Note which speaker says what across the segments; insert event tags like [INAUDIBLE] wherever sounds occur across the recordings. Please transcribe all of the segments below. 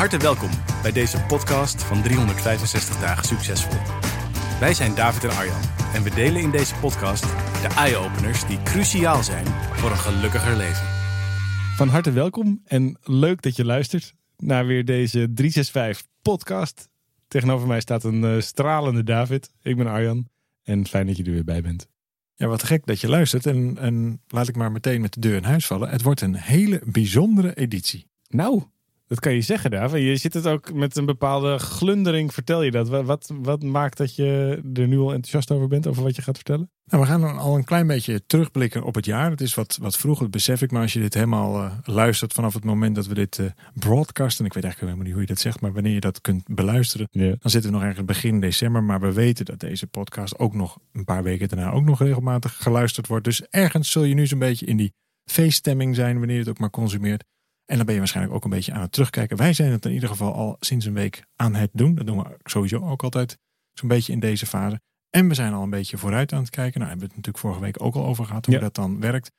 Speaker 1: harte welkom bij deze podcast van 365 dagen succesvol. Wij zijn David en Arjan en we delen in deze podcast de eye-openers die cruciaal zijn voor een gelukkiger leven. Van harte welkom en leuk dat je luistert naar weer deze 365 podcast. Tegenover mij staat een eh, stralende David. Ik ben Arjan en fijn dat je er weer bij bent.
Speaker 2: Ja, wat gek dat je luistert. En, en laat ik maar meteen met de deur in huis vallen. Het wordt een hele bijzondere editie.
Speaker 1: Nou, dat kan je zeggen, David. Je zit het ook met een bepaalde glundering, vertel je dat. Wat, wat, maakt dat je er nu al enthousiast over bent, over wat je gaat vertellen?
Speaker 2: Nou, we gaan al een klein beetje terugblikken op het jaar. Het is wat, wat vroeg, dat besef ik. Maar als je dit helemaal uh, luistert vanaf het moment dat we dit uh, broadcasten. Ik weet eigenlijk helemaal niet hoe je dat zegt, maar wanneer je dat kunt beluisteren. Dan zitten we nog ergens begin december. Maar we weten dat deze podcast ook nog een paar weken daarna ook nog regelmatig geluisterd wordt. Dus ergens zul je nu zo'n beetje in die feeststemming zijn wanneer je het ook maar consumeert. En dan ben je waarschijnlijk ook een beetje aan het terugkijken. Wij zijn het in ieder geval al sinds een week aan het doen. Dat doen we sowieso ook altijd zo'n beetje in deze fase. En we zijn al een beetje vooruit aan het kijken. Nou, hebben we het natuurlijk vorige week ook al over gehad hoe dat dan werkt.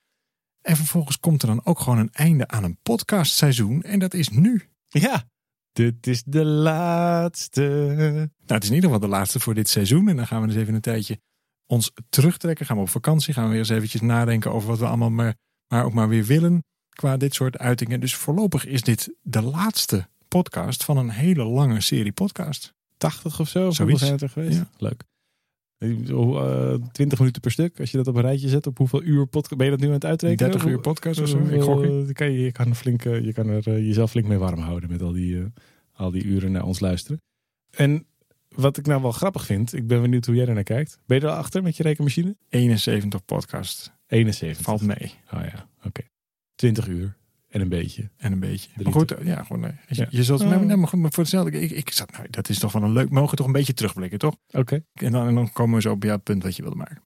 Speaker 2: En vervolgens komt er dan ook gewoon een einde aan een podcastseizoen. En dat is nu.
Speaker 1: Ja, dit is de laatste.
Speaker 2: Nou, het is in ieder geval de laatste voor dit seizoen. En dan gaan we dus even een tijdje ons terugtrekken. Gaan we op vakantie. Gaan we weer eens eventjes nadenken over wat we allemaal maar, maar ook maar weer willen qua dit soort uitingen. Dus voorlopig is dit de laatste podcast van een hele lange serie podcast.
Speaker 1: 80 of zo?
Speaker 2: Zoiets.
Speaker 1: zijn het er geweest? Ja. Leuk. Uh, 20 minuten per stuk. Als je dat op een rijtje zet, op hoeveel uur podcast ben je dat nu aan het uitrekenen?
Speaker 2: 30 uur podcast of zo. Ik gok
Speaker 1: je. Kan je, kan, flink, je kan er uh, jezelf flink mee warm houden met al die, uh, al die uren naar ons luisteren. En wat ik nou wel grappig vind, ik ben benieuwd hoe jij er naar kijkt. Ben je er achter met je rekenmachine?
Speaker 2: 71 podcast.
Speaker 1: 71.
Speaker 2: Valt mee.
Speaker 1: Oh ja, oké. 20 uur. En een beetje.
Speaker 2: En een beetje. Maar goed, ja, gewoon, nee. Je, je zult, maar, goed, maar voor hetzelfde, ik, ik zat, nou, dat is toch wel een leuk, mogen toch een beetje terugblikken, toch?
Speaker 1: Oké.
Speaker 2: En, dan, en dan komen we zo op jouw punt wat je wilde maken.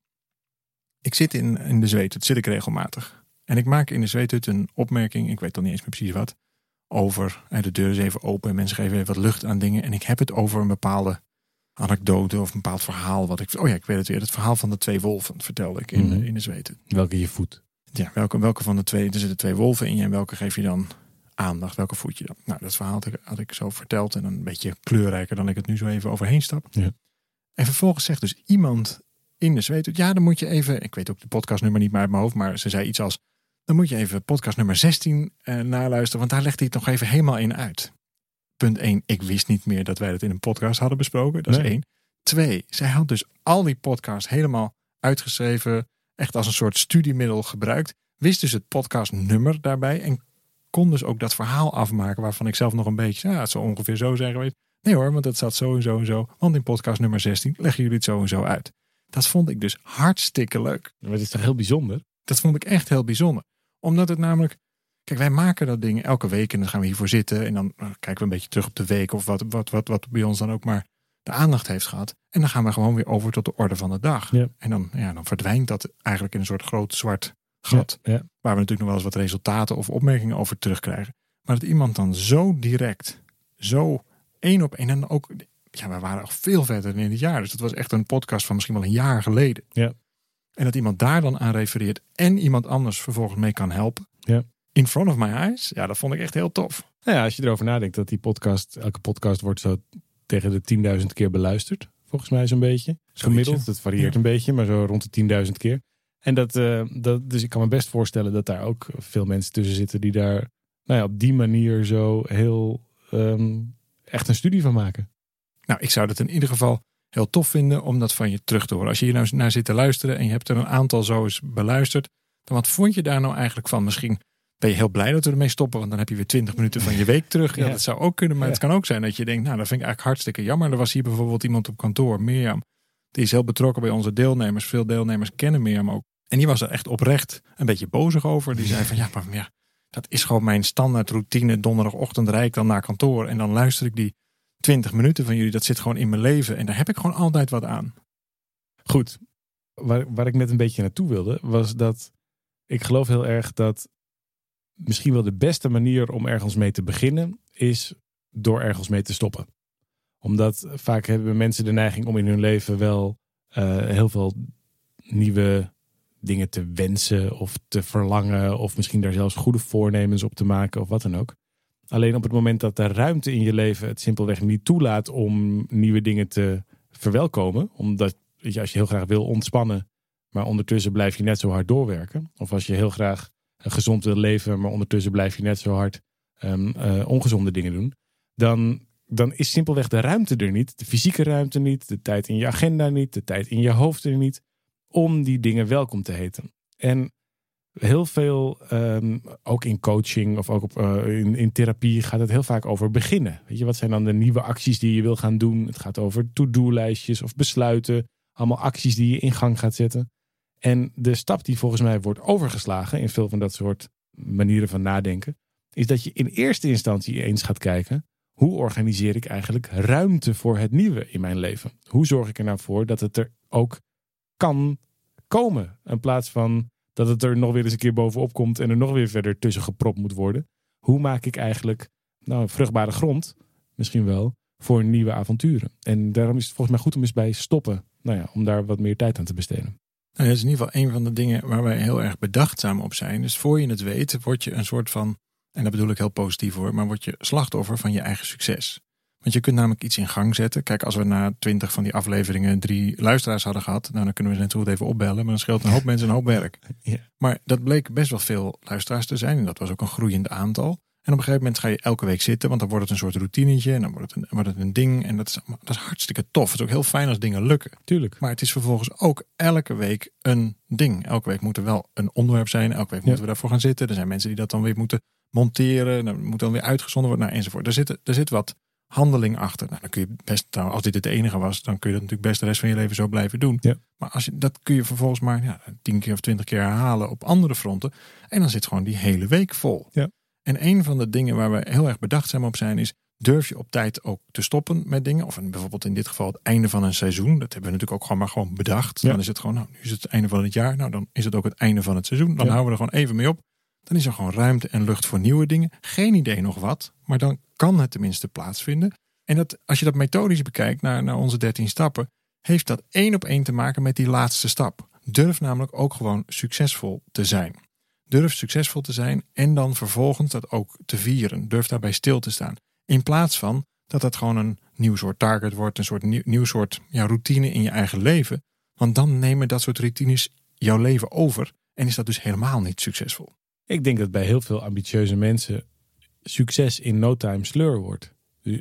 Speaker 2: Ik zit in, in de zweet, het zit ik regelmatig. En ik maak in de zweethut een opmerking, ik weet dan niet eens meer precies wat, over, en de deur is even open en mensen geven even wat lucht aan dingen. En ik heb het over een bepaalde anekdote of een bepaald verhaal. Wat ik, oh ja, ik weet het weer. Het verhaal van de twee wolven vertelde ik in, mm in de zweethut.
Speaker 1: Welke je voet?
Speaker 2: Ja, welke, welke van de twee, er zitten twee wolven in je en welke geef je dan aandacht, welke voed je dan? Nou, dat verhaal had ik, had ik zo verteld en een beetje kleurrijker dan ik het nu zo even overheen stap.
Speaker 1: Ja.
Speaker 2: En vervolgens zegt dus iemand in de zweet, ja, dan moet je even, ik weet ook de podcastnummer niet meer uit mijn hoofd, maar ze zei iets als, dan moet je even podcast nummer 16 eh, naluisteren, want daar legt hij het nog even helemaal in uit. Punt 1, ik wist niet meer dat wij dat in een podcast hadden besproken. Dat is één. Twee, zij had dus al die podcasts helemaal uitgeschreven, echt als een soort studiemiddel gebruikt. Wist dus het podcastnummer daarbij en kon dus ook dat verhaal afmaken waarvan ik zelf nog een beetje, ja, het zou ongeveer zo zeggen. Weet. Nee hoor, want dat staat zo en zo en zo. Want in podcast nummer 16 leggen jullie het zo en zo uit. Dat vond ik dus hartstikke leuk.
Speaker 1: Maar het is toch heel bijzonder?
Speaker 2: Dat vond ik echt heel bijzonder. Omdat het namelijk, kijk, wij maken dat ding elke week en dan gaan we hiervoor zitten en dan nou, kijken we een beetje terug op de week of wat, wat, wat, wat bij ons dan ook maar de aandacht heeft gehad. En dan gaan we gewoon weer over tot de orde van de dag.
Speaker 1: Ja.
Speaker 2: En dan, ja, dan verdwijnt dat eigenlijk in een soort groot zwart gat.
Speaker 1: Ja,
Speaker 2: Waar we natuurlijk nog wel eens wat resultaten of opmerkingen over terugkrijgen. Maar dat iemand dan zo direct, zo één op één. En ook, ja, we waren al veel verder in het jaar. Dus dat was echt een podcast van misschien wel een jaar geleden.
Speaker 1: Ja.
Speaker 2: En dat iemand daar dan aan refereert en iemand anders vervolgens mee kan helpen.
Speaker 1: Ja.
Speaker 2: In front of my eyes. Ja, dat vond ik echt heel tof.
Speaker 1: Nou ja, als je erover nadenkt dat die podcast, elke podcast wordt zo tegen de 10.000 keer beluisterd. Volgens mij zo'n beetje. Gemiddeld. Het varieert een beetje, maar zo rond de 10.000 keer. En dat, uh, dat, dus ik kan me best voorstellen dat daar ook veel mensen tussen zitten die daar nou ja, op die manier zo heel um, echt een studie van maken.
Speaker 2: Nou, ik zou dat in ieder geval heel tof vinden om dat van je terug te horen. Als je hier nou naar zit te luisteren en je hebt er een aantal zo eens beluisterd, dan wat vond je daar nou eigenlijk van? Misschien ben je heel blij dat we ermee stoppen. Want dan heb je weer 20 minuten van je week terug. Ja, dat zou ook kunnen. Maar het kan ook zijn dat je denkt, nou, dat vind ik eigenlijk hartstikke jammer. Er was hier bijvoorbeeld iemand op kantoor, Mirjam. Die is heel betrokken bij onze deelnemers. Veel deelnemers kennen Mirjam ook. En die was er echt oprecht een beetje bozig over. Die zei van, ja, maar ja, dat is gewoon mijn standaard routine. Donderdagochtend rijd ik dan naar kantoor. En dan luister ik die 20 minuten van jullie. Dat zit gewoon in mijn leven. En daar heb ik gewoon altijd wat aan.
Speaker 1: Goed. Waar, waar ik net een beetje naartoe wilde, was dat ik geloof heel erg dat misschien wel de beste manier om ergens mee te beginnen is door ergens mee te stoppen. Omdat vaak hebben mensen de neiging om in hun leven wel uh, heel veel nieuwe dingen te wensen of te verlangen. Of misschien daar zelfs goede voornemens op te maken of wat dan ook. Alleen op het moment dat de ruimte in je leven het simpelweg niet toelaat om nieuwe dingen te verwelkomen. Omdat je, als je heel graag wil ontspannen, maar ondertussen blijf je net zo hard doorwerken. Of als je heel graag gezond wil leven, maar ondertussen blijf je net zo hard um, ongezonde dingen doen. Dan, dan is simpelweg de ruimte er niet. De fysieke ruimte niet, de tijd in je agenda niet, de tijd in je hoofd er niet. Om die dingen welkom te heten. En heel veel, um, ook in coaching of ook op, uh, in, in therapie, gaat het heel vaak over beginnen. Weet je, wat zijn dan de nieuwe acties die je wil gaan doen? Het gaat over to-do-lijstjes of besluiten. Allemaal acties die je in gang gaat zetten. En de stap die volgens mij wordt overgeslagen in veel van dat soort manieren van nadenken, is dat je in eerste instantie eens gaat kijken: hoe organiseer ik eigenlijk ruimte voor het nieuwe in mijn leven? Hoe zorg ik er nou voor dat het er ook kan komen? In plaats van dat het er nog weer eens een keer bovenop komt en er nog weer verder tussen gepropt moet worden. Hoe maak ik eigenlijk nou, vruchtbare grond, misschien wel, voor nieuwe avonturen? En daarom is het volgens mij goed om eens bij stoppen, nou ja, om daar wat meer tijd aan te besteden.
Speaker 2: Nou, dat is in ieder geval een van de dingen waar wij heel erg bedachtzaam op zijn. Dus voor je het weet, word je een soort van, en dat bedoel ik heel positief hoor, maar word je slachtoffer van je eigen succes. Want je kunt namelijk iets in gang zetten. Kijk, als we na twintig van die afleveringen drie luisteraars hadden gehad, nou, dan kunnen we ze net zo goed even opbellen. Maar dan scheelt een hoop [LAUGHS] mensen een hoop werk. Ja. Maar dat bleek best wel veel luisteraars te zijn. En dat was ook een groeiend aantal. En op een gegeven moment ga je elke week zitten, want dan wordt het een soort routinetje en dan wordt het een, wordt het een ding. En dat is, dat is hartstikke tof. Het is ook heel fijn als dingen lukken.
Speaker 1: Tuurlijk.
Speaker 2: Maar het is vervolgens ook elke week een ding. Elke week moet er wel een onderwerp zijn. Elke week moeten we daarvoor gaan zitten. Er zijn mensen die dat dan weer moeten monteren. Dan moet dan weer uitgezonden worden, nou, enzovoort. Er zit, er zit wat handeling achter. Nou, dan kun je best, nou, als dit het enige was, dan kun je dat natuurlijk best de rest van je leven zo blijven doen.
Speaker 1: Ja.
Speaker 2: Maar als je, dat kun je vervolgens maar ja, tien keer of twintig keer herhalen op andere fronten. En dan zit gewoon die hele week vol.
Speaker 1: Ja.
Speaker 2: En een van de dingen waar we heel erg bedachtzaam op zijn is, durf je op tijd ook te stoppen met dingen? Of bijvoorbeeld in dit geval het einde van een seizoen. Dat hebben we natuurlijk ook gewoon maar gewoon bedacht. Dan is het gewoon, nou, nu is het het einde van het jaar. Nou, dan is het ook het einde van het seizoen. Dan houden we er gewoon even mee op. Dan is er gewoon ruimte en lucht voor nieuwe dingen. Geen idee nog wat, maar dan kan het tenminste plaatsvinden. En dat, als je dat methodisch bekijkt naar, naar onze 13 stappen, heeft dat één op één te maken met die laatste stap. Durf namelijk ook gewoon succesvol te zijn. Durf succesvol te zijn en dan vervolgens dat ook te vieren. Durf daarbij stil te staan. In plaats van dat dat gewoon een nieuw soort target wordt, een soort nieuw, soort ja, routine in je eigen leven. Want dan nemen dat soort routines jouw leven over en is dat dus helemaal niet succesvol.
Speaker 1: Ik denk dat bij heel veel ambitieuze mensen succes in no time sleur wordt.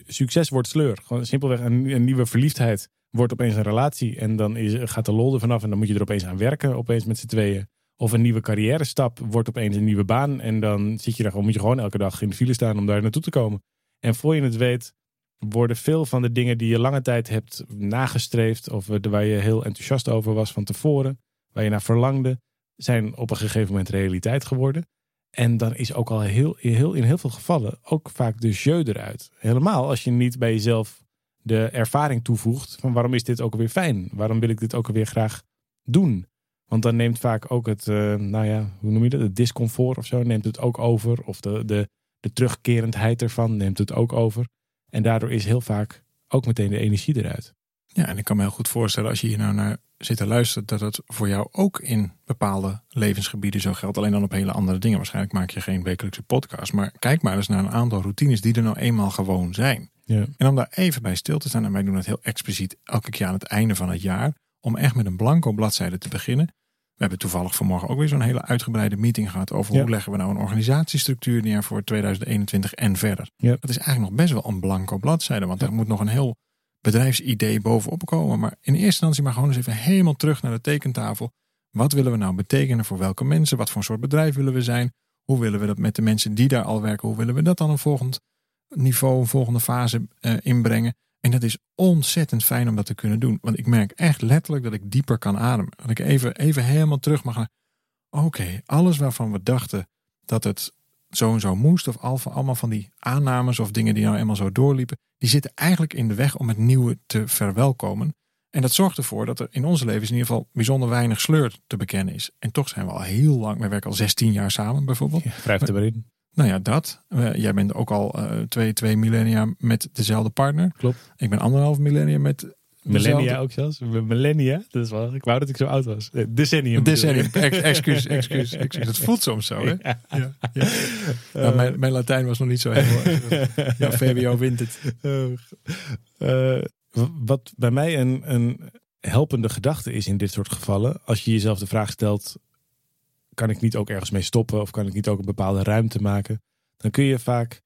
Speaker 1: Succes wordt sleur. Gewoon simpelweg een, een nieuwe verliefdheid wordt opeens een relatie. En dan is, gaat de lol er vanaf en dan moet je er opeens aan werken, opeens met z'n tweeën. Of een nieuwe carrière stap wordt opeens een nieuwe baan. En dan zit je daar gewoon, moet je gewoon elke dag in de file staan om daar naartoe te komen. En voor je het weet, worden veel van de dingen die je lange tijd hebt nagestreefd. Of waar je heel enthousiast over was van tevoren. Waar je naar verlangde. Zijn op een gegeven moment realiteit geworden. En dan is ook al heel, heel, in heel veel gevallen ook vaak de jeu eruit. Helemaal als je niet bij jezelf de ervaring toevoegt van waarom is dit ook alweer fijn? Waarom wil ik dit ook alweer graag doen? Want dan neemt vaak ook het, uh, nou ja, hoe noem je dat? Het discomfort of zo neemt het ook over. Of de, de, de terugkerendheid ervan neemt het ook over. En daardoor is heel vaak ook meteen de energie eruit.
Speaker 2: Ja, en ik kan me heel goed voorstellen als je hier nou naar zit te luisteren, dat het voor jou ook in bepaalde levensgebieden zo geldt. Alleen dan op hele andere dingen. Waarschijnlijk maak je geen wekelijkse podcast. Maar kijk maar eens naar een aantal routines die er nou eenmaal gewoon zijn.
Speaker 1: Ja.
Speaker 2: En om daar even bij stil te staan, en wij doen het heel expliciet elke keer aan het einde van het jaar, om echt met een blanco bladzijde te beginnen. We hebben toevallig vanmorgen ook weer zo'n hele uitgebreide meeting gehad over hoe leggen we nou een organisatiestructuur neer voor 2021 en verder.
Speaker 1: Ja.
Speaker 2: Dat is eigenlijk nog best wel een blanco bladzijde, want er moet nog een heel bedrijfsidee bovenop komen. Maar in eerste instantie maar gewoon eens even helemaal terug naar de tekentafel. Wat willen we nou betekenen voor welke mensen? Wat voor soort bedrijf willen we zijn? Hoe willen we dat met de mensen die daar al werken? Hoe willen we dat dan een volgend niveau, een volgende fase uh, inbrengen? En dat is ontzettend fijn om dat te kunnen doen. Want ik merk echt letterlijk dat ik dieper kan ademen. Dat ik even, even helemaal terug mag naar. Oké, alles waarvan we dachten dat het zo en zo moest. Of allemaal van die aannames of dingen die nou eenmaal zo doorliepen. Die zitten eigenlijk in de weg om het nieuwe te verwelkomen. En dat zorgt ervoor dat er in onze levens in ieder geval bijzonder weinig sleur te bekennen is. En toch zijn we al heel lang, we werken al 16 jaar samen bijvoorbeeld. Ja,
Speaker 1: wrijft.
Speaker 2: Nou ja, dat. jij bent ook al uh, twee, twee millennia met dezelfde partner.
Speaker 1: Klopt.
Speaker 2: Ik ben anderhalf millennia met
Speaker 1: Millennia ook zelfs. Millennia. Dat is wel, ik wou dat ik zo oud was. Eh, decennium.
Speaker 2: Decennium. Ex, excuus, excuus, excuus. Het voelt soms zo, hè? Ja. ja, ja. Nou, mijn, mijn, Latijn was nog niet zo heel... ja, VWO wint het. [LAUGHS]
Speaker 1: Uh, wat bij mij een, een helpende gedachte is in dit soort gevallen. Als je jezelf de vraag stelt, kan ik niet ook ergens mee stoppen? Of kan ik niet ook een bepaalde ruimte maken? Dan kun je vaak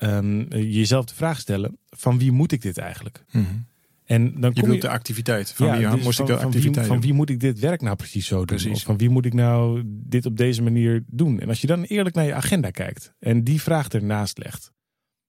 Speaker 1: um, jezelf de vraag stellen, van wie moet ik dit eigenlijk?
Speaker 2: Mm -hmm.
Speaker 1: En dan
Speaker 2: je
Speaker 1: kom
Speaker 2: je de activiteit. Van wie dus moest van, ik de activiteit
Speaker 1: van wie, van wie, moet ik dit werk nou precies zo doen? Precies. Of van wie moet ik nou dit op deze manier doen? En als je dan eerlijk naar je agenda kijkt en die vraag ernaast legt.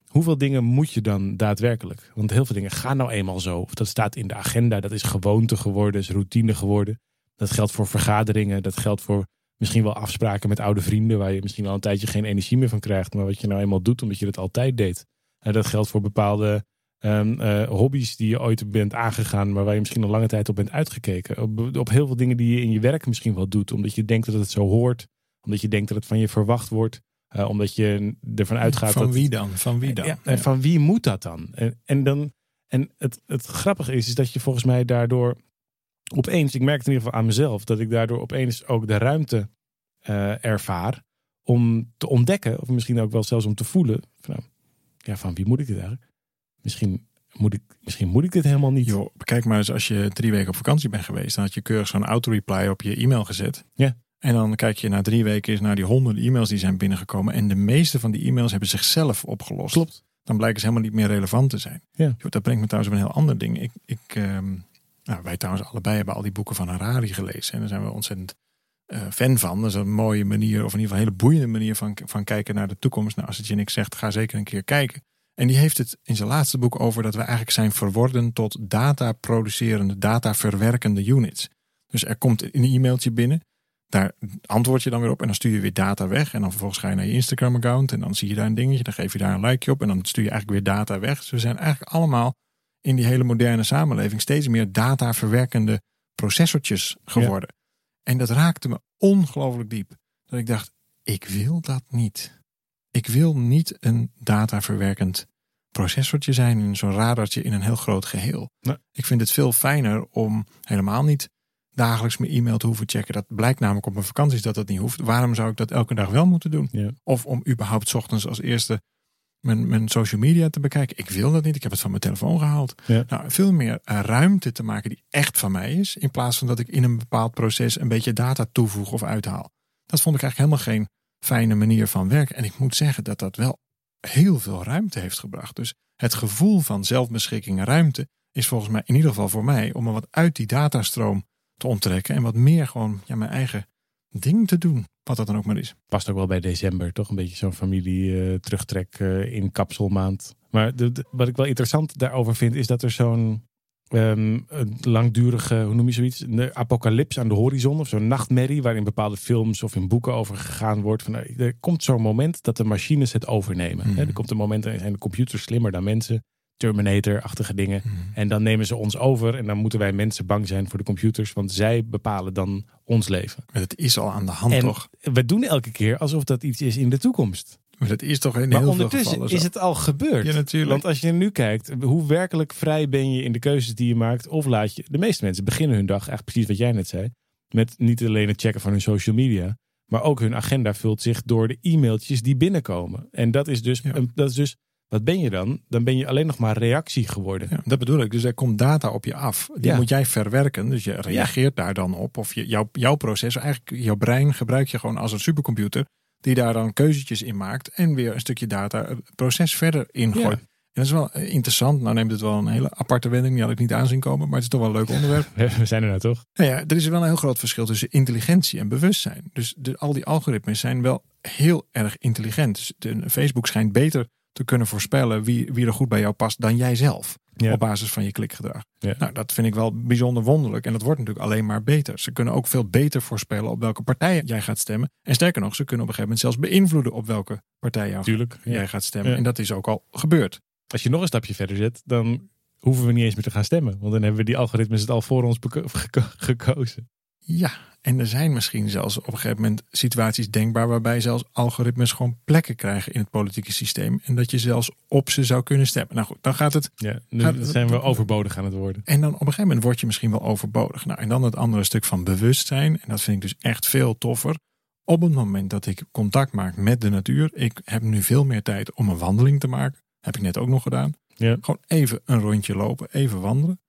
Speaker 1: Hoeveel dingen moet je dan daadwerkelijk? Want heel veel dingen gaan nou eenmaal zo. Of dat staat in de agenda, dat is gewoonte geworden, is routine geworden. Dat geldt voor vergaderingen, dat geldt voor misschien wel afspraken met oude vrienden waar je misschien al een tijdje geen energie meer van krijgt, maar wat je nou eenmaal doet omdat je het altijd deed. En dat geldt voor bepaalde um, uh, hobby's die je ooit bent aangegaan, maar waar je misschien al lange tijd op bent uitgekeken. Op, op, heel veel dingen die je in je werk misschien wel doet, omdat je denkt dat het zo hoort, omdat je denkt dat het van je verwacht wordt. Uh, omdat je ervan uitgaat.
Speaker 2: Van
Speaker 1: dat,
Speaker 2: wie dan? Van wie dan?
Speaker 1: Ja, en van wie moet dat dan? En, en, dan, en het, het grappige is, is dat je volgens mij daardoor opeens, ik merk het in ieder geval aan mezelf, dat ik daardoor opeens ook de ruimte uh, ervaar om te ontdekken, of misschien ook wel zelfs om te voelen, van, nou, ja, van wie moet ik dit eigenlijk? Misschien moet ik, misschien moet ik dit helemaal niet.
Speaker 2: Jo, kijk maar eens, als je drie weken op vakantie bent geweest, dan had je keurig zo'n auto-reply op je e-mail gezet.
Speaker 1: Ja.
Speaker 2: En dan kijk je na drie weken eens naar die honderden e-mails die zijn binnengekomen. En de meeste van die e-mails hebben zichzelf opgelost.
Speaker 1: Klopt.
Speaker 2: Dan blijken ze helemaal niet meer relevant te zijn.
Speaker 1: Ja.
Speaker 2: Dat brengt me trouwens op een heel ander ding. Ik, ik, um, nou, wij trouwens allebei hebben al die boeken van Harari gelezen. En daar zijn we ontzettend uh, fan van. Dat is een mooie manier, of in ieder geval een hele boeiende manier van, van kijken naar de toekomst. Nou, als het je niks zegt, ga zeker een keer kijken. En die heeft het in zijn laatste boek over dat we eigenlijk zijn verworden tot data producerende, data verwerkende units. Dus er komt een e-mailtje binnen. Daar antwoord je dan weer op en dan stuur je weer data weg. En dan vervolgens ga je naar je Instagram account en dan zie je daar een dingetje. Dan geef je daar een likeje op en dan stuur je eigenlijk weer data weg. Dus we zijn eigenlijk allemaal in die hele moderne samenleving steeds meer data verwerkende processortjes geworden. En dat raakte me ongelooflijk diep. Dat ik dacht, ik wil dat niet. Ik wil niet een dataverwerkend processortje zijn in zo'n radartje in een heel groot geheel.
Speaker 1: Nee.
Speaker 2: Ik vind het veel fijner om helemaal niet dagelijks mijn e-mail te hoeven checken. Dat blijkt namelijk op mijn vakanties dat dat niet hoeft. Waarom zou ik dat elke dag wel moeten doen?
Speaker 1: Ja.
Speaker 2: Of om überhaupt ochtends als eerste mijn, mijn social media te bekijken. Ik wil dat niet. Ik heb het van mijn telefoon gehaald.
Speaker 1: Ja.
Speaker 2: Nou, veel meer ruimte te maken die echt van mij is. In plaats van dat ik in een bepaald proces een beetje data toevoeg of uithaal. Dat vond ik eigenlijk helemaal geen fijne manier van werken. En ik moet zeggen dat dat wel heel veel ruimte heeft gebracht. Dus het gevoel van zelfbeschikking en ruimte is volgens mij in ieder geval voor mij om me wat uit die datastroom te onttrekken en wat meer gewoon ja, mijn eigen ding te doen. Wat dat dan ook maar is.
Speaker 1: Past ook wel bij december, toch? Een beetje zo'n familie uh, terugtrek uh, in kapselmaand. Maar de, de, wat ik wel interessant daarover vind, is dat er zo'n um, langdurige, hoe noem je zoiets? Een apocalyps aan de horizon of zo'n nachtmerrie waarin bepaalde films of in boeken over gegaan wordt. Van, er komt zo'n moment dat de machines het overnemen. Hè? Er komt een moment dat zijn de computers slimmer dan mensen. Terminator-achtige dingen.
Speaker 2: Mhm.
Speaker 1: En dan nemen ze ons over en dan moeten wij mensen bang zijn voor de computers, want zij bepalen dan ons leven.
Speaker 2: Maar dat is al aan de hand,
Speaker 1: En
Speaker 2: toch?
Speaker 1: we doen elke keer alsof dat iets is in de toekomst.
Speaker 2: Maar dat is toch in
Speaker 1: Maar
Speaker 2: heel
Speaker 1: ondertussen is het al gebeurd.
Speaker 2: Ja, natuurlijk.
Speaker 1: Want als je nu kijkt, hoe werkelijk vrij ben je in de keuzes die je maakt? Of laat je, de meeste mensen beginnen hun dag, eigenlijk precies wat jij net zei, met niet alleen het checken van hun social media, maar ook hun agenda vult zich door de e-mailtjes die binnenkomen. En dat is dus,
Speaker 2: Ja.
Speaker 1: dat is dus wat ben je dan? Dan ben je alleen nog maar reactie geworden.
Speaker 2: Ja, dat bedoel ik. Dus er komt data op je af. Die
Speaker 1: Ja.
Speaker 2: moet jij verwerken. Dus je reageert daar dan op. Of je, jouw, jouw proces, eigenlijk jouw brein gebruik je gewoon als een supercomputer. Die daar dan keuzetjes in maakt. En weer een stukje data het proces verder ingooit. En dat is wel eh, interessant. Nou neemt het wel een hele aparte wending. Die had ik niet aanzien komen. Maar het is toch wel een leuk [LAUGHS] onderwerp.
Speaker 1: We zijn er nou toch?
Speaker 2: Nou ja, er is wel een heel groot verschil tussen intelligentie en bewustzijn. Dus de, al die algoritmes zijn wel heel erg intelligent. Dus de, Facebook schijnt beter te kunnen voorspellen wie, wie er goed bij jou past dan jij zelf.
Speaker 1: Ja.
Speaker 2: Op basis van je klikgedrag.
Speaker 1: Ja.
Speaker 2: Nou, dat vind ik wel bijzonder wonderlijk. En dat wordt natuurlijk alleen maar beter. Ze kunnen ook veel beter voorspellen op welke partij jij gaat stemmen. En sterker nog, ze kunnen op een gegeven moment zelfs beïnvloeden op welke partij jou,
Speaker 1: Tuurlijk. Ja.
Speaker 2: jij gaat stemmen. En dat is ook al gebeurd.
Speaker 1: Als je nog een stapje verder zet, dan hoeven we niet eens meer te gaan stemmen. Want dan hebben we die algoritmes het al voor ons [LAUGHS] geko- gekozen.
Speaker 2: Ja, en er zijn misschien zelfs op een gegeven moment situaties denkbaar waarbij zelfs algoritmes gewoon plekken krijgen in het politieke systeem. En dat je zelfs op ze zou kunnen stemmen. Nou goed, dan gaat het.
Speaker 1: Ja, nu zijn we overbodig aan het worden.
Speaker 2: En dan op een gegeven moment word je misschien wel overbodig. Nou, en dan het andere stuk van bewustzijn. En dat vind ik dus echt veel toffer. Op het moment dat ik contact maak met de natuur. Ik heb nu veel meer tijd om een wandeling te maken. Heb ik net ook nog gedaan. Ja. Gewoon even een rondje lopen, even wandelen.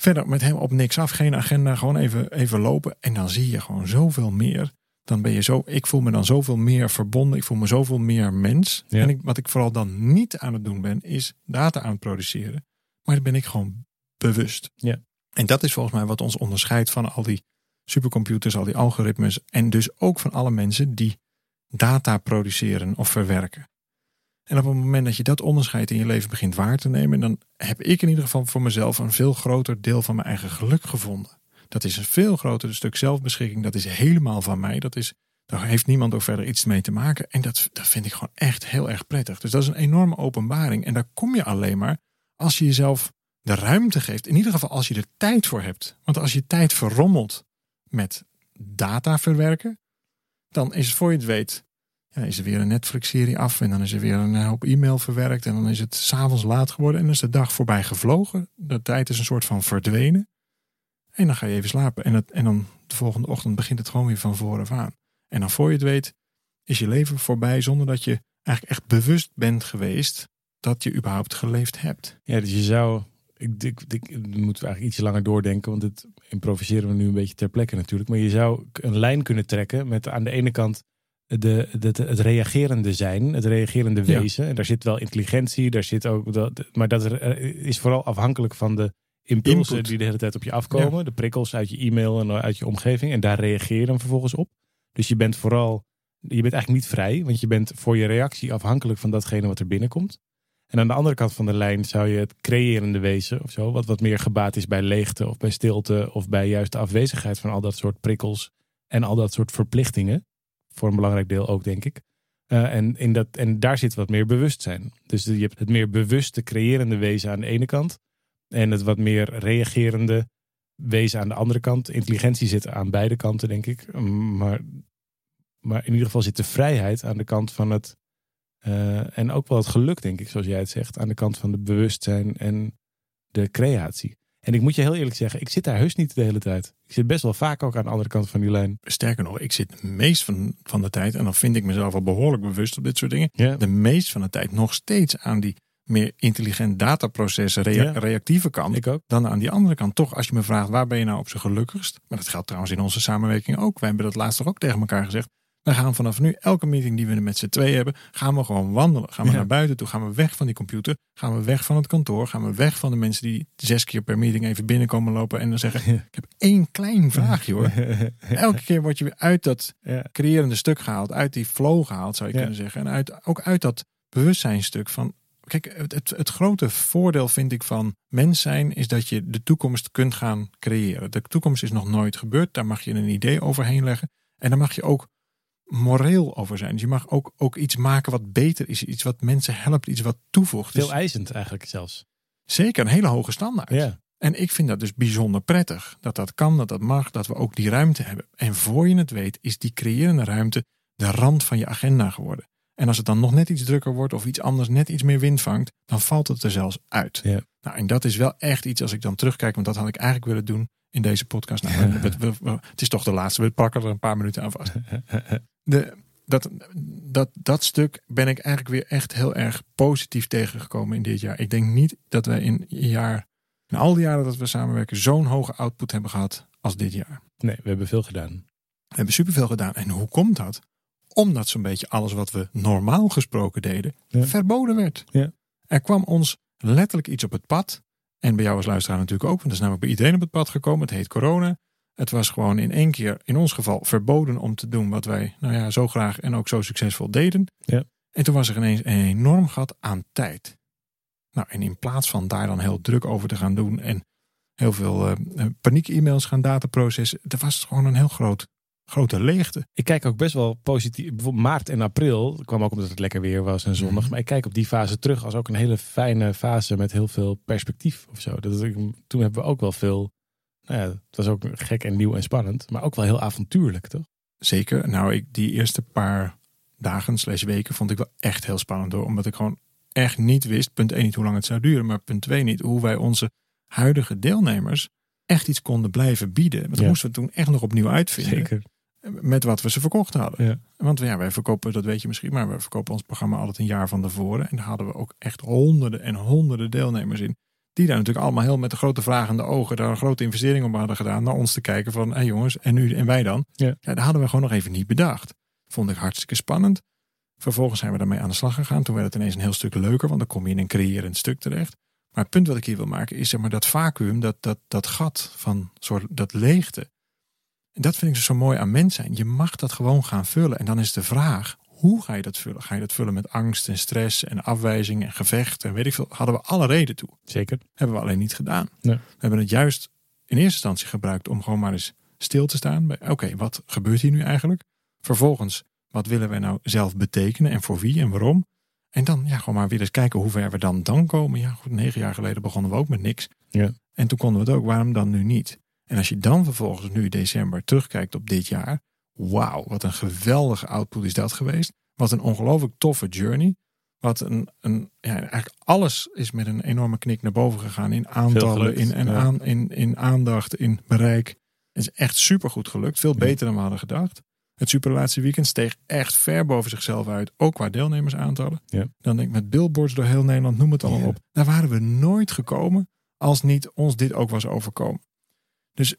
Speaker 2: Verder met hem op niks af, geen agenda, gewoon even, even lopen. En dan zie je gewoon zoveel meer. Dan ben je zo, ik voel me dan zoveel meer verbonden. Ik voel me zoveel meer mens. En ik, wat ik vooral dan niet aan het doen ben, is data aan het produceren. Maar dan ben ik gewoon bewust.
Speaker 1: Ja.
Speaker 2: En dat is volgens mij wat ons onderscheidt van al die supercomputers, al die algoritmes. En dus ook van alle mensen die data produceren of verwerken. En op het moment dat je dat onderscheid in je leven begint waar te nemen, dan heb ik in ieder geval voor mezelf een veel groter deel van mijn eigen geluk gevonden. Dat is een veel groter stuk zelfbeschikking. Dat is helemaal van mij. Dat is, daar heeft niemand ook verder iets mee te maken. En dat, dat vind ik gewoon echt heel erg prettig. Dus dat is een enorme openbaring. En daar kom je alleen maar als je jezelf de ruimte geeft. In ieder geval als je er tijd voor hebt. Want als je tijd verrommelt met data verwerken, dan is het voor je het weet ja, is er weer een Netflix-serie af en dan is er weer een hoop e-mail verwerkt en dan is het s'avonds laat geworden en dan is de dag voorbij gevlogen. De tijd is een soort van verdwenen. En dan ga je even slapen en, het, en dan de volgende ochtend begint het gewoon weer van vooraf aan. En dan voor je het weet is je leven voorbij zonder dat je eigenlijk echt bewust bent geweest dat je überhaupt geleefd hebt.
Speaker 1: Ja, dus je zou, ik, ik, moeten we eigenlijk ietsje langer doordenken, want het improviseren we nu een beetje ter plekke natuurlijk. Maar je zou een lijn kunnen trekken met aan de ene kant de, de, het reagerende zijn, het reagerende wezen. En daar zit wel intelligentie, daar zit ook. Dat, maar dat is vooral afhankelijk van de impulsen die de hele tijd op je afkomen. De prikkels uit je e-mail en uit je omgeving. En daar reageer je dan vervolgens op. Dus je bent vooral. Je bent eigenlijk niet vrij, want je bent voor je reactie afhankelijk van datgene wat er binnenkomt. En aan de andere kant van de lijn zou je het creërende wezen of zo, wat wat meer gebaat is bij leegte of bij stilte of bij juist de afwezigheid van al dat soort prikkels en al dat soort verplichtingen voor een belangrijk deel ook, denk ik. Uh, en, in dat, en daar zit wat meer bewustzijn. Dus je hebt het meer bewuste, creërende wezen aan de ene kant. En het wat meer reagerende wezen aan de andere kant. Intelligentie zit aan beide kanten, denk ik. Maar, maar in ieder geval zit de vrijheid aan de kant van het. Uh, en ook wel het geluk, denk ik, zoals jij het zegt. Aan de kant van de bewustzijn en de creatie. En ik moet je heel eerlijk zeggen, ik zit daar heus niet de hele tijd. Ik zit best wel vaak ook aan de andere kant van die lijn.
Speaker 2: Sterker nog, ik zit de meest van, van de tijd, en dan vind ik mezelf al behoorlijk bewust op dit soort dingen,
Speaker 1: ja.
Speaker 2: de meest van de tijd nog steeds aan die meer intelligent dataprocessen, reactieve kant,
Speaker 1: ik ook.
Speaker 2: dan aan die andere kant. Toch, als je me vraagt, waar ben je nou op zijn gelukkigst? Maar dat geldt trouwens in onze samenwerking ook. Wij hebben dat laatst ook tegen elkaar gezegd. We gaan vanaf nu elke meeting die we met z'n twee hebben, gaan we gewoon wandelen. Gaan we naar buiten toe, gaan we weg van die computer, gaan we weg van het kantoor, gaan we weg van de mensen die zes keer per meeting even binnenkomen lopen en dan zeggen, ik heb één klein vraagje hoor. [LAUGHS] Elke keer word je weer uit dat creërende stuk gehaald, uit die flow gehaald zou je kunnen zeggen. En uit, ook uit dat bewustzijnstuk van, kijk, het, het, het grote voordeel vind ik van mens zijn is dat je de toekomst kunt gaan creëren. De toekomst is nog nooit gebeurd, daar mag je een idee overheen leggen. En dan mag je ook moreel over zijn. Dus je mag ook, ook iets maken wat beter is. Iets wat mensen helpt, iets wat toevoegt.
Speaker 1: Veel dus, eisend eigenlijk zelfs.
Speaker 2: Zeker, een hele hoge standaard.
Speaker 1: Ja.
Speaker 2: En ik vind dat dus bijzonder prettig. Dat dat kan, dat dat mag, dat we ook die ruimte hebben. En voor je het weet is die creërende ruimte de rand van je agenda geworden. En als het dan nog net iets drukker wordt of iets anders net iets meer wind vangt, dan valt het er zelfs uit.
Speaker 1: Ja.
Speaker 2: Nou, en dat is wel echt iets als ik dan terugkijk, want dat had ik eigenlijk willen doen in deze podcast. Nou, het is toch de laatste, we pakken er een paar minuten aan vast. [LAUGHS] De, dat, dat, dat stuk ben ik eigenlijk weer echt heel erg positief tegengekomen in dit jaar. Ik denk niet dat we in een jaar, in al die jaren dat we samenwerken, zo'n hoge output hebben gehad als dit jaar.
Speaker 1: Nee, we hebben veel gedaan.
Speaker 2: We hebben superveel gedaan. En hoe komt dat? Omdat zo'n beetje alles wat we normaal gesproken deden, verboden werd.
Speaker 1: Ja.
Speaker 2: Er kwam ons letterlijk iets op het pad. En bij jou als luisteraar natuurlijk ook, want dat is namelijk bij iedereen op het pad gekomen. Het heet corona. Het was gewoon in één keer, in ons geval, verboden om te doen wat wij nou ja, zo graag en ook zo succesvol deden.
Speaker 1: Ja.
Speaker 2: En toen was er ineens een enorm gat aan tijd. Nou, en in plaats van daar dan heel druk over te gaan doen en heel veel uh, paniek-e-mails gaan dataprocessen, er was gewoon een heel groot grote leegte.
Speaker 1: Ik kijk ook best wel positief. Bijvoorbeeld maart en april kwam ook omdat het lekker weer was en zonnig. Mhm. Maar ik kijk op die fase terug als ook een hele fijne fase met heel veel perspectief of zo. Dat, toen hebben we ook wel veel Nou ja, het was ook gek en nieuw en spannend, maar ook wel heel avontuurlijk, toch?
Speaker 2: Zeker. Nou, ik, die eerste paar dagen slash weken vond ik wel echt heel spannend door. Omdat ik gewoon echt niet wist, punt 1 niet hoe lang het zou duren, maar punt 2 niet hoe wij onze huidige deelnemers echt iets konden blijven bieden. Want dat
Speaker 1: Ja.
Speaker 2: moesten we toen echt nog opnieuw uitvinden.
Speaker 1: Zeker.
Speaker 2: Met wat we ze verkocht hadden.
Speaker 1: Ja.
Speaker 2: Want ja, wij verkopen, dat weet je misschien, maar we verkopen ons programma altijd een jaar van tevoren. En daar hadden we ook echt honderden en honderden deelnemers in. Die daar natuurlijk allemaal heel met de grote vragende ogen daar een grote investering op hadden gedaan. Naar ons te kijken van, hé jongens, en nu en wij dan?
Speaker 1: Ja.
Speaker 2: dat hadden we gewoon nog even niet bedacht. Vond ik hartstikke spannend. Vervolgens zijn we daarmee aan de slag gegaan. Toen werd het ineens een heel stuk leuker, want dan kom je in een creërend stuk terecht. Maar het punt wat ik hier wil maken is zeg maar dat vacuüm, dat, dat, dat gat van soort, dat leegte. En dat vind ik dus zo mooi aan mens zijn. Je mag dat gewoon gaan vullen. En dan is de vraag, hoe ga je dat vullen? Ga je dat vullen met angst en stress en afwijzing en gevecht en weet ik veel? Hadden we alle reden toe.
Speaker 1: Zeker.
Speaker 2: Hebben we alleen niet gedaan.
Speaker 1: Nee.
Speaker 2: We hebben het juist in eerste instantie gebruikt om gewoon maar eens stil te staan. bij Oké, wat gebeurt hier nu eigenlijk? Vervolgens, wat willen wij nou zelf betekenen en voor wie en waarom? En dan ja, gewoon maar weer eens kijken hoe ver we dan dan komen. Ja, goed, negen jaar geleden begonnen we ook met niks.
Speaker 1: Ja.
Speaker 2: En toen konden we het ook, waarom dan nu niet? En als je dan vervolgens nu december terugkijkt op dit jaar. Wauw, wat een geweldige output is dat geweest. Wat een ongelooflijk toffe journey. Wat een, een ja, eigenlijk alles is met een enorme knik naar boven gegaan. In aantallen, in, en
Speaker 1: ja.
Speaker 2: aan, in, in aandacht, in bereik. Het is echt super goed gelukt. Veel beter dan we hadden gedacht. Het superlaatste weekend steeg echt ver boven zichzelf uit. Ook qua deelnemersaantallen.
Speaker 1: Ja.
Speaker 2: Dan denk ik met billboards door heel Nederland, noem het allemaal
Speaker 1: Ja.
Speaker 2: op. Daar waren we nooit gekomen als niet ons dit ook was overkomen. Dus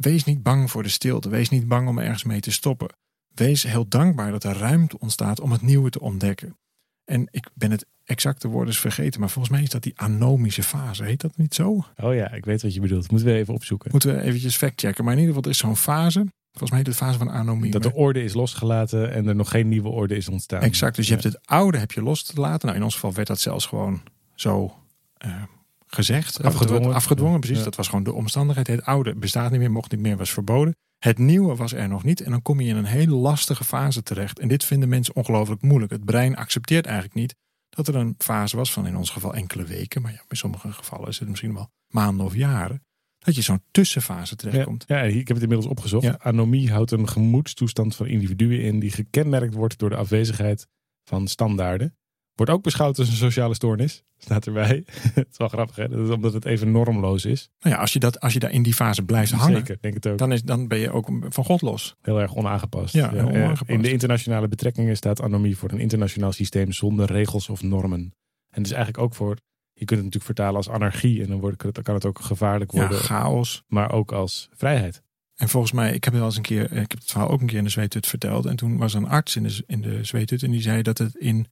Speaker 2: wees niet bang voor de stilte. Wees niet bang om ergens mee te stoppen. Wees heel dankbaar dat er ruimte ontstaat om het nieuwe te ontdekken. En ik ben het exacte woord eens vergeten, maar volgens mij is dat die anomische fase. Heet dat niet zo?
Speaker 1: Oh ja, ik weet wat je bedoelt. Moeten we even opzoeken.
Speaker 2: Moeten we eventjes factchecken. Maar in ieder geval, er is zo'n fase. Volgens mij heet het fase van anomie.
Speaker 1: Dat de orde is losgelaten en er nog geen nieuwe orde is ontstaan.
Speaker 2: Exact, dus je
Speaker 1: Ja.
Speaker 2: hebt het oude heb je los te laten. Nou, in ons geval werd dat zelfs gewoon zo eh, gezegd.
Speaker 1: Afgedwongen.
Speaker 2: Afgedwongen, precies.
Speaker 1: Ja.
Speaker 2: Dat was gewoon de omstandigheid. Het oude bestaat niet meer, mocht niet meer, was verboden. Het nieuwe was er nog niet. En dan kom je in een hele lastige fase terecht. En dit vinden mensen ongelooflijk moeilijk. Het brein accepteert eigenlijk niet dat er een fase was van in ons geval enkele weken. Maar ja, in sommige gevallen is het misschien wel maanden of jaren. Dat je zo'n tussenfase terechtkomt.
Speaker 1: Ja, ik heb het inmiddels opgezocht.
Speaker 2: Ja.
Speaker 1: Anomie houdt een gemoedstoestand van individuen in die gekenmerkt wordt door de afwezigheid van standaarden. Wordt ook beschouwd als een sociale stoornis. Staat erbij. [LAUGHS] het is wel grappig, hè? Dat is omdat het even normloos is.
Speaker 2: Nou ja, als je, dat, als je daar in die fase blijft hangen,
Speaker 1: Zeker, denk het ook.
Speaker 2: dan, is, dan ben je ook van God los.
Speaker 1: Heel erg onaangepast.
Speaker 2: Ja,
Speaker 1: eh,
Speaker 2: onaangepast.
Speaker 1: In de internationale betrekkingen staat anomie voor een internationaal systeem zonder regels of normen. En dus eigenlijk ook voor, je kunt het natuurlijk vertalen als anarchie. En dan, wordt, dan kan het ook gevaarlijk
Speaker 2: Ja,
Speaker 1: worden,
Speaker 2: chaos.
Speaker 1: maar ook als vrijheid.
Speaker 2: En volgens mij, ik heb het wel eens een keer, ik heb het verhaal ook een keer in de zweethut verteld. En toen was er een arts in de, in de zweethut en die zei dat het in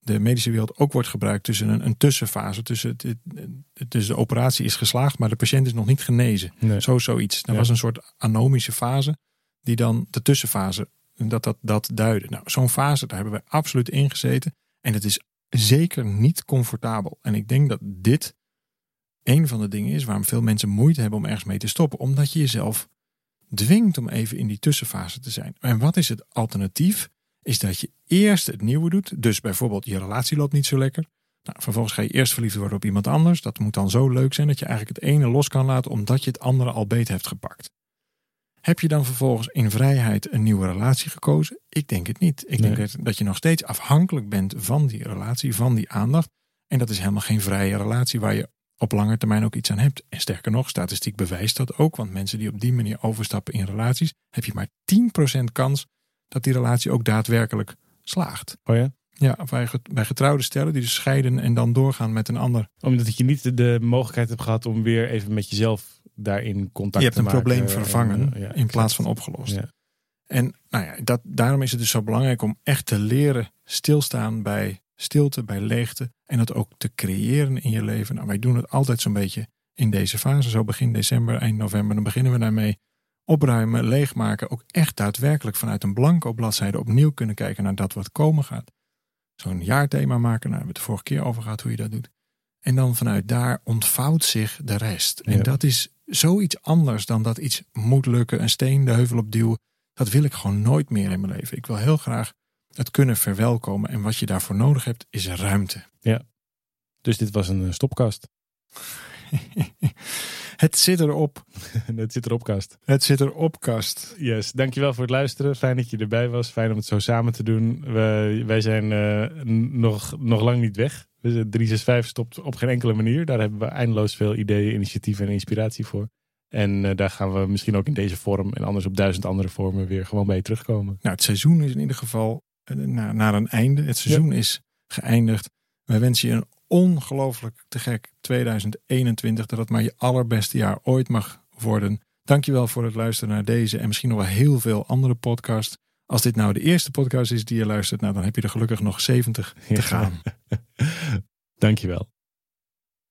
Speaker 2: de medische wereld ook wordt gebruikt tussen een, een tussenfase. Tussen het, het- dus de operatie is geslaagd, maar de patiënt is nog niet genezen.
Speaker 1: Nee.
Speaker 2: Zo zoiets. Dat
Speaker 1: Ja.
Speaker 2: was een soort anomische fase die dan de tussenfase, dat dat, dat duidde. Nou, zo'n fase, daar hebben wij absoluut in gezeten. En het is zeker niet comfortabel. En ik denk dat dit een van de dingen is waarom veel mensen moeite hebben om ergens mee te stoppen. Omdat je jezelf dwingt om even in die tussenfase te zijn. En wat is het alternatief? Is dat je eerst het nieuwe doet. Dus bijvoorbeeld je relatie loopt niet zo lekker. Nou, vervolgens ga je eerst verliefd worden op iemand anders. Dat moet dan zo leuk zijn dat je eigenlijk het ene los kan laten omdat je het andere al beet hebt gepakt. Heb je dan vervolgens in vrijheid een nieuwe relatie gekozen? Ik denk het niet. Ik
Speaker 1: Nee.
Speaker 2: denk dat, dat je nog steeds afhankelijk bent van die relatie, van die aandacht. En dat is helemaal geen vrije relatie waar je op lange termijn ook iets aan hebt. En sterker nog, statistiek bewijst dat ook. Want mensen die op die manier overstappen in relaties, heb je maar 10% kans dat die relatie ook daadwerkelijk slaagt.
Speaker 1: Oh ja?
Speaker 2: Ja, bij, get- bij getrouwde stellen die dus scheiden en dan doorgaan met een ander.
Speaker 1: Omdat je niet de mogelijkheid hebt gehad om weer even met jezelf daarin contact
Speaker 2: Je hebt
Speaker 1: te
Speaker 2: een
Speaker 1: maken.
Speaker 2: probleem
Speaker 1: En,
Speaker 2: vervangen
Speaker 1: ja,
Speaker 2: in plaats van opgelost.
Speaker 1: Ja.
Speaker 2: En nou ja, dat, daarom is het dus zo belangrijk om echt te leren stilstaan bij stilte, bij leegte. En dat ook te creëren in je leven. Nou, wij doen het altijd zo'n beetje in deze fase. Zo begin december, eind november. Dan beginnen we daarmee opruimen, leegmaken. Ook echt daadwerkelijk vanuit een blanco bladzijde opnieuw kunnen kijken naar dat wat komen gaat. Zo'n jaarthema maken. Nou, we hebben het de vorige keer over gehad hoe je dat doet. En dan vanuit daar ontvouwt zich de rest. En
Speaker 1: Ja.
Speaker 2: dat is zoiets anders dan dat iets moet lukken, een steen de heuvel op duwen. Dat wil ik gewoon nooit meer in mijn leven. Ik wil heel graag het kunnen verwelkomen. En wat je daarvoor nodig hebt, is ruimte.
Speaker 1: Dus dit was een eh, stopkast. [LAUGHS]
Speaker 2: Het zit erop. [LAUGHS]
Speaker 1: het zit erop, kast.
Speaker 2: Het zit erop, kast.
Speaker 1: Yes, dankjewel voor het luisteren. Fijn dat je erbij was. Fijn om het zo samen te doen. Wij, wij zijn uh, nog, nog lang niet weg. 365 stopt op geen enkele manier. Daar hebben we eindeloos veel ideeën, initiatieven en inspiratie voor. En uh, daar gaan we misschien ook in deze vorm en anders op duizend andere vormen weer gewoon mee terugkomen.
Speaker 2: Nou, het seizoen is in ieder geval naar, naar een einde. Het seizoen is geëindigd. Wij wensen je een ongelooflijk te gek 2021. Dat het maar je allerbeste jaar ooit mag worden. Dankjewel voor het luisteren naar deze en misschien nog wel heel veel andere podcasts. Als dit nou de eerste podcast is die je luistert, nou, dan heb je er gelukkig nog 70 te gaan. [LAUGHS]
Speaker 1: Dankjewel.